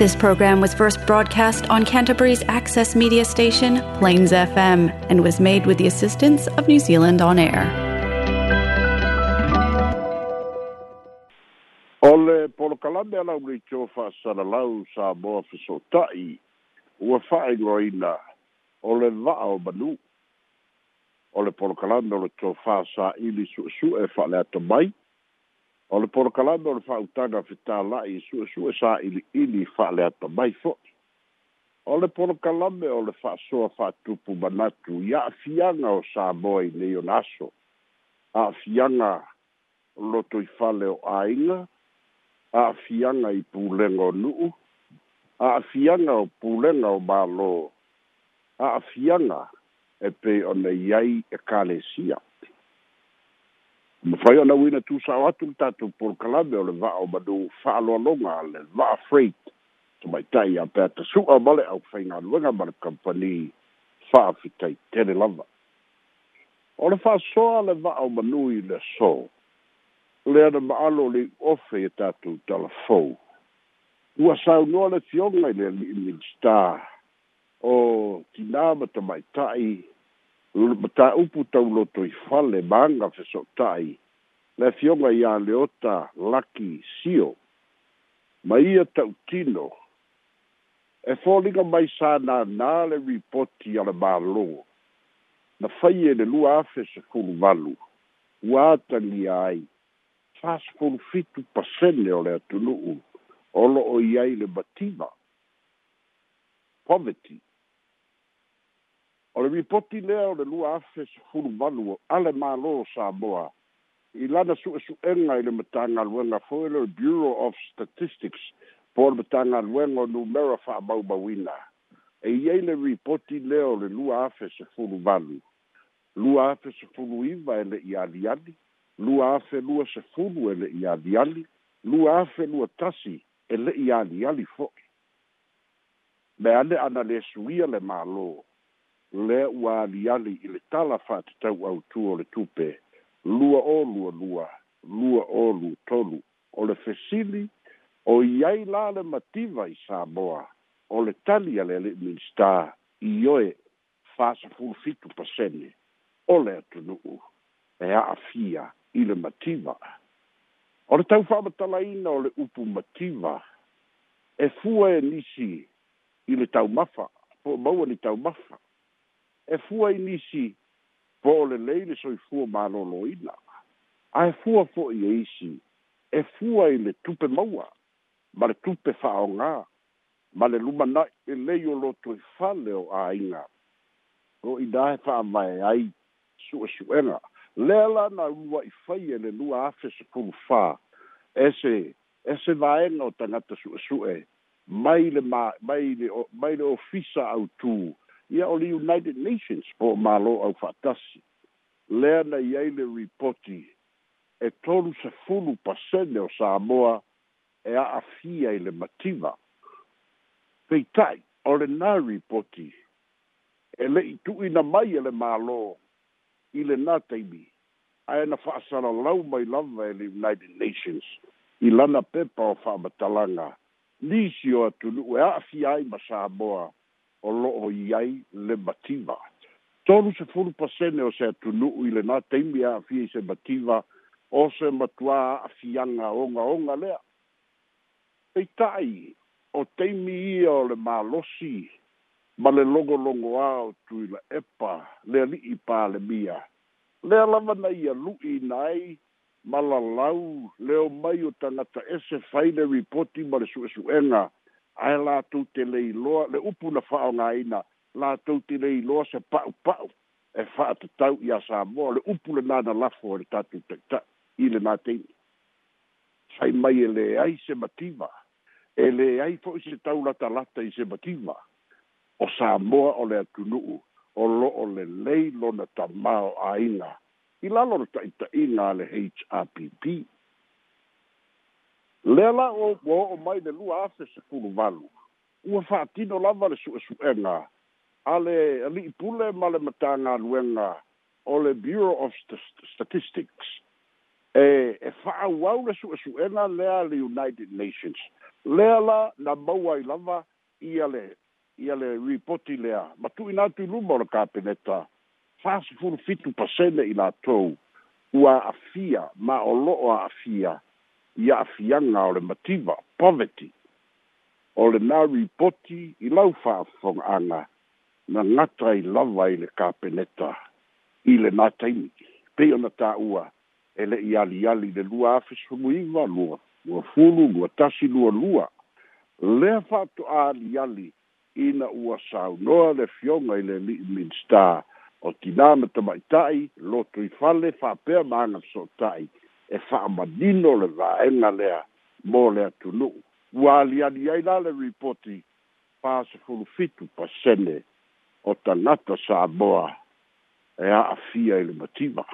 This program was first broadcast on Canterbury's access media station, Plains FM, and was made with the assistance of New Zealand On Air. O le polokalame ala uri tō whaasaralau sa moa whesotai, ua whaengoina o le vaa o banu O le polokalame o le tō whaasa ili su e whaalea mai, o le polokalame o le fa'autaga fetāla'i e suʻesu'e sa ili'ili fa'ale ata mai fo'i o le polokalame o le fa'asoa fa'atupu manatu i a'afiaga o sa moa i nei ona aso a'afiaga loto i fale o āiga a'afiaga i pulega o nu'u a'afiaga o pulega o mālō a'afiaga e pei ona i ai ekalesia e ma fai ona wina tu sa atu tatu por kalabe o le va o badu fa lo longa le va freight to my tai a pat to su a bale au fai nga lunga bar company fa fi tai tele lava o le fa so a le va o manu i le so le ana ma alo le ofe e tatu tala fo ua sa u noa le fionga i le li star o ki nama to my tai ta upu tau loto i fale manga fe so tai le fionga ia leota laki sio ma ia tau tino e fōlinga mai sā nā nā le ripoti ala mālō na whaie le lua afe sa kuru malu wātangi ai fās kuru fitu pasene o le atunu o lo o iai le batima poverty o le ripoti lea o le lua afe sefulu valu a le mālō saboa i lana suʻesuʻega i le matagaluega foi le bureau of statistics po le matagaluega o numera fa'amaumauina e iai le ripoti lea o le lua afe sefulu valu lua afe sefulu iva e leʻi aliali lua afe lua sefulu e leʻi aliali lua afe lua tasi e leʻi aliali fo'i me ane ana le suia le mālō le ua aliali i le tala fa'atatau autū o le tupe lua o lua lua lua o lua tolu o le fesili o i ai la le mativa i saboa o le tali a le aliministā i oe fasafulufitu pasene o le atunu'u e a'afia i le mativa o le tau fa'amatalaina o le upu mativa e fua e nisi i le taumafa po maua ni taumafa e fua i nisi po le lei le soi fua ma lolo ina. A e fua fo i eisi, e fua i le tupe maua, ma le tupe fao ngā, ma le luma na e lei o loto i e fa leo a inga. O i dahe fa mai ai su e su enga. Leala na ua i fai e le lua afe se kuru fa, e se, e se vaenga o tangata su e su e, mai le ma, mai le, mai le ofisa au tuu, ia o le united nations po malo au fatasi lea na iai le ripoti e tolu sefulu pasene o samoa e a'afia i le mativa peita'i o lenā ripoti e le'i tu'uina mai e le mālō i lenā taimi ae na fa'asalalau mai lava e le united nations i lana pepa o fa'amatalaga nisi o atunu'u e a'afia ai ma samoa o loo iai le mativa tolu se fulu pasene o se atunu i lenā taimi aafia i se mativa o se matua aafiaga ogaoga lea peita'i o taimi tai o le mālosi ma le logologoā o tui la epa le ali'i palemia Le lava na ia lu'i na ai ma lalau leo mai o tagata ese fai le ripoti ma le su'esu'ega ae latou te leiloa le upu na fa'aogāina latou te leiloa se pa'upa'u e fa'atatau iā sa moa le upu lenā na lafo e le tatou taʻita'i i lenā teimi fai mai e ai se mativa e ai fo'i se taulatalata i se mativa o sa moa o le atunu'u o lo'o lelei lona tamao āina i lalo na taʻitaʻiga a le h r p p lea la o o mai le lua afe sepulu valu ua fa'atino lava le su'esu'ega a le ali'i pule ma le matagaluega o le bureau of statistics e e fa'auau le su'esu'ega lea le united nations lea la na maua ai lava ia le ia le ripoti lea matu'ina ina tu luma o le kapeneta fasefulu fitu pasene i latou ua afia ma o lo'o afia ia afianga o le mativa, poverty, o le nā ripoti i lau whaafonga anga na ngata i lava i le kāpeneta i le nā taimi. Pei ona tā ua, e le i ali ali le lua afisungu iwa, lua, lua fulu, lua tasi, lua lua. Lea whato a ali ali i na ua sau noa le fionga i le minstā o tināma tamaitai, loto i fale, whapea maanga so tai e fa'amanino le vaega lea mo le atunu'u ua aliali ai la le ripoti pasefulufitu pasene o tagata sa moa e a'afia i le mativa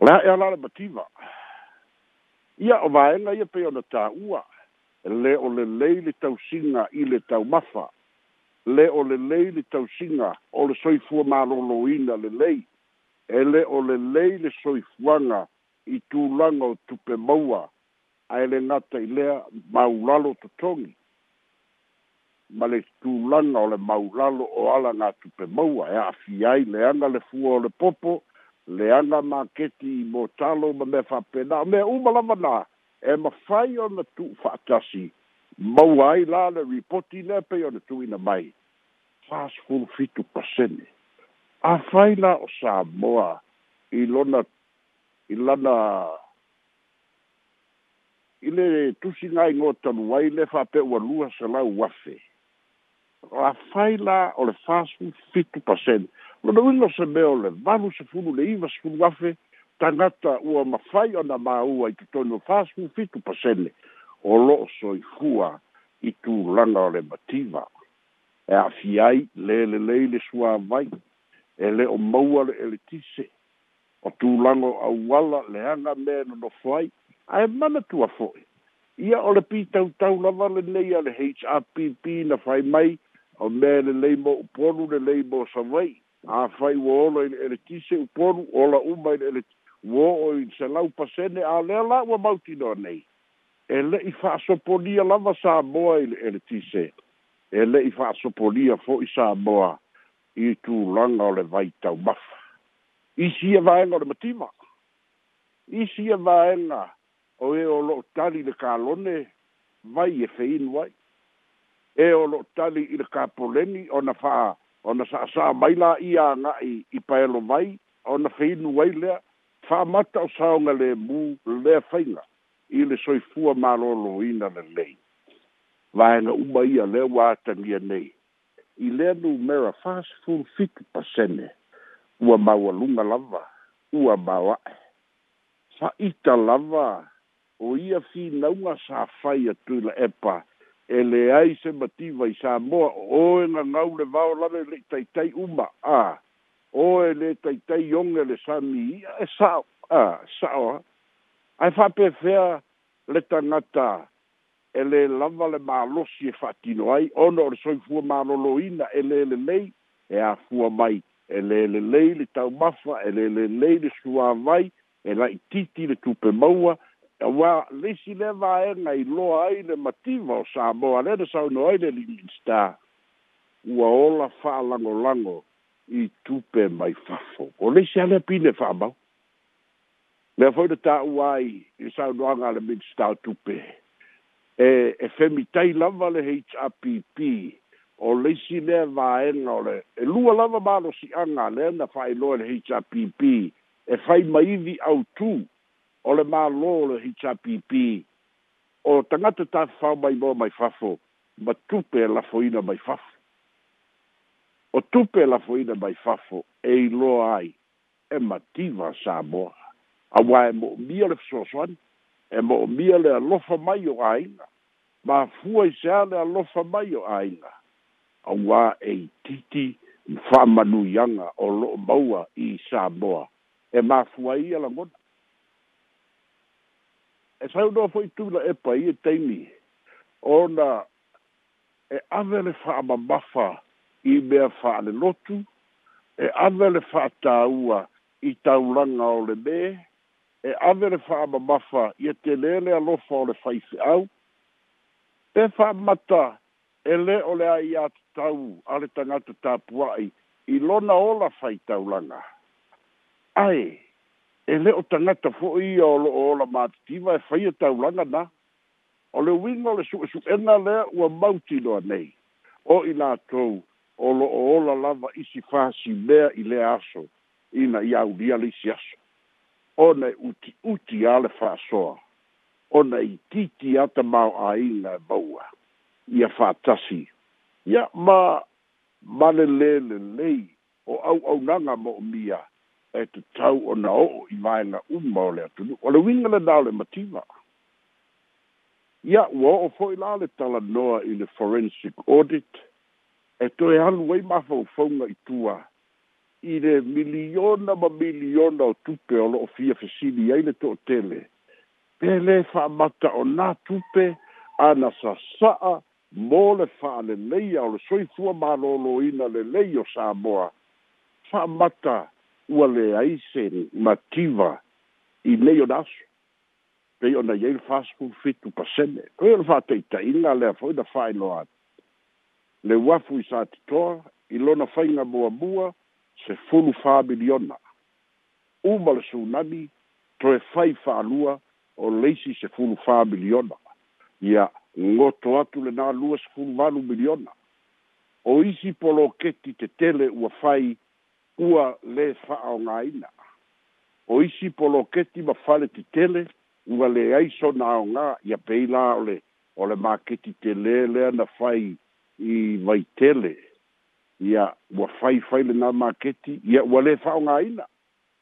o le a'ea la le mativa ia o vaega ia pei ona tā'ua e lē o lelei le tausiga i le taumafa lē o lelei le tausiga o le soifua mālōlōina lelei e lē o lelei le soifuaga le i tūlanga o tupe maua a ele ngata i lea maulalo to tongi. Ma le tūlanga o le maulalo o ala ngā tupe maua e a fiai leanga le fua o le popo leanga mā keti i mō tālo ma me whapena me umalama nā e ma whai o na tū whaatasi maua ai lā le ripoti le pe o na ina mai fast full fitu pasene a whai la o sā moa i lona i lana i le tusigai gotalu ai le faapeʻualua salau afe afai la o le fasu fitu pasen lona uiga se mea o le valu sefulu le iva sefulu afe tagata ua mafai ona maua i totonu o fasu fitu pasene o loo soifua i tulaga o le mativa e afi ai lelelei le suavai e lē o maua le eletise o tulago auala leaga me nonofo ai ae manatua fo'i ia o le pitautau lava lenei a le hpp na fai mai o me lelei mo upolu lelei mo savai afai ua ola i le eletise upolu ola uma i le ele uō o i selau pasene a lea la ua mautino nei e le'i fa'asopolia lava sa moa i le eletise e le'i fa'asopolia fo'i sa moa i tulaga o le vaitau mafa isi e vaenga o le matima isi e vaenga o e o lo tali le kalone vai e feinu ai e o lo tali i le kapoleni o na faa o na saa saa maila i a ngai i paelo vai o na feinu ai lea faa mata o saonga le mu le feinga i le soifua malolo ina le lei vaenga uma ia le watangia nei i le numera faa sifun fiti pasene ua maua luga lava ua maoa'e fa'ita lava o ia finauga sa fai atu i la epa e leai se mativa i sa moa oe gagau le vao lava e taitai uma a oe le taitai oge le mi, e sa'o a sa'o a ae fa'apefea le tagata e lē lava le malosi e fatino ai ona o le soifua malōlōina e lē lelei e afua mai ele le le lei le tau mafa e le le lei le sua vai e la titi le tupe maua e wa le si le va e na i loa ai le mativa o sa moa le de sau no ai le lingsta ua ola fa lango lango i tupe mai fafo o le si ale pine fa mau le foi de ta uai i sa no anga le minsta tupe e e femi tai lava le HRPP o leisi lea vaega o le e lua lava malosi'aga lea na fa'ailoa le hpp e fai maivi autū o le mālō o le hpp o tagata tafau mai moa mai fafo ma tupe e lafoina mai fafo o tupe e lafoina mai fafo e iloa ai e mativa sa moa auā e mo'omia le fesoasoani e mo'omia le alofa mai o āiga mafua i se ā le alofa mai o āiga a auā e itiiti i yanga o lo'o maua i samoa e mafua ia lagona e saunoa fo'i tuila epa ia e taimi ona e ave le fa'amamafa i mea ale lotu e ave le ua i tauranga o le mē e ave le fa'amamafa ia telē le alofa o le E pe fa'amata e lē o le a i atatau a le tagata tapua'i i lona ola faitaulaga ae e lē o tagata fo'i ia o lo'o ola matitiva e faia taulaga na o le uiga o le su'esu'ena lea ua mautiloa nei o i latou o lo'o ola lava isi fasimea i lea aso ina iaulia li si aso ona e uti uti a le fa'asoa ona i titi a tamao'āiga e maua ia fa'atasi ya ma malelē le o nanga mo mo'omia e tatau ona no i vaega uma o le atunu'u o le uiga lenā le mativa ya wo o fo'i la le talanoa i le forensic audit e toe alu ai mafaufauga i tua i le miliona ma miliona o tupe o lo'o fia fesili ai le to'otele pe lē fa'amata o nā tupe a na sasa'a mo le fa'a lelei a o le soifua malōlōina lelei o samoa fa'amata ua leai se mativa i lei ona aso pei ona iai le faspul fitu pasene oi ona fa'ataita'iga lea fo'i na fa'ailoa atu le uafu i sa titoa i lona faiga muamua se fulu fāmiliona uma le sunani toe fai fa'alua o leisi se fulu fāmiliona ia yeah ngoto atu le nā lua sefulu vanu miliona o isi poloketi te tele ua fai ua lē fa'aogāina o isi poloketi ma fale te tele ua leai sonaaogā ia pei la o le o le maketi telē lea na fai i vai tele ia ua fai fai lenā maketi ia ua lē fa'aogāina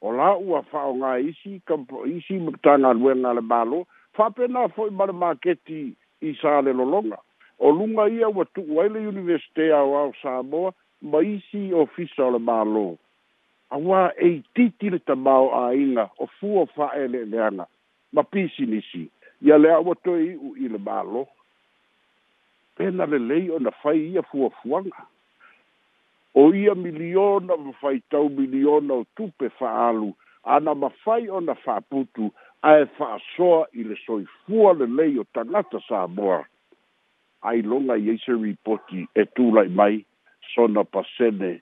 o la ua fa'aogā isi kampo isi tagaluega a le mālo fa'apena fo'i ma le maketi i sale lo longa. O lunga ia wa tu waile universite a wa o Samoa, ma isi ofisa o le malo. A wa e titi le tamau a inga, o fua fa e le leanga, ma pisi nisi. Ia le awa toi u i le malo. Pena le lei o na fai ia fua fuanga. O ia miliona, ma fai tau miliona o tupe faalu, ana ma fai o na faputu, ae fa'asoa i le soifua lelei o tagata sa moa ai loga i ai se ripoti e tula'i mai sona pasene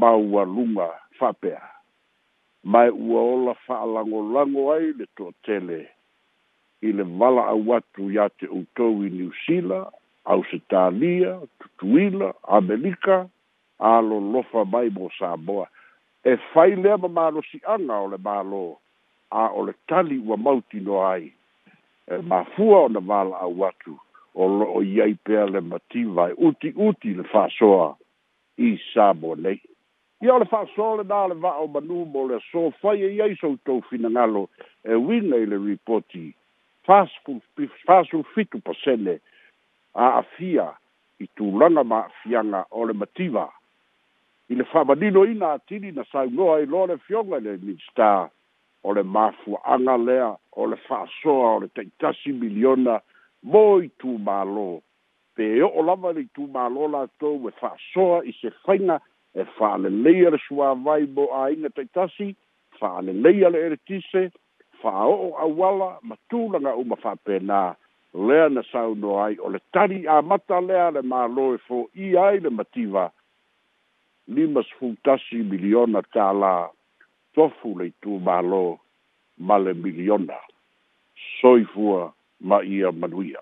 maualuga fa'apea mae ua ola fa'alagolago ai le toatele i le vala'au atu iā te outou i niusila ausetalia tutuila amelika alolofa mai mo sa moa e fai lea mamalosi'aga o le malō a o le tali ua mauti noa ai e mafua ona vala'au atu o lo'o iai pea le mativa e uti uti le fa'asoa i sabo nei ia o le fa'asoa lenā le va'ao manu mo le aso fai e iai soutou finagalo e uina i le ripoti fasulufitu pasene a'afia i tulaga ma afiaga o le mativa i le fa'amanino ina atili na saugoa i loa le fioga i le minister o le mafuaaga lea o le fa'asoa o le taʻitasi miliona mo i tumālō pe o'o e lava le itumālō latou e fa'asoa i se faiga e fa'aleleia le suāvai mo āiga taʻitasi fa'aleleia le eretise fa'aoo auala ma tulaga uma fa'apenā lea na saunoa ai o le tali amata lea le mālō e fo'ia ai le mativa lima sefulutasi miliona tālā tofu le tu malo male miliona soifua ma ia manuia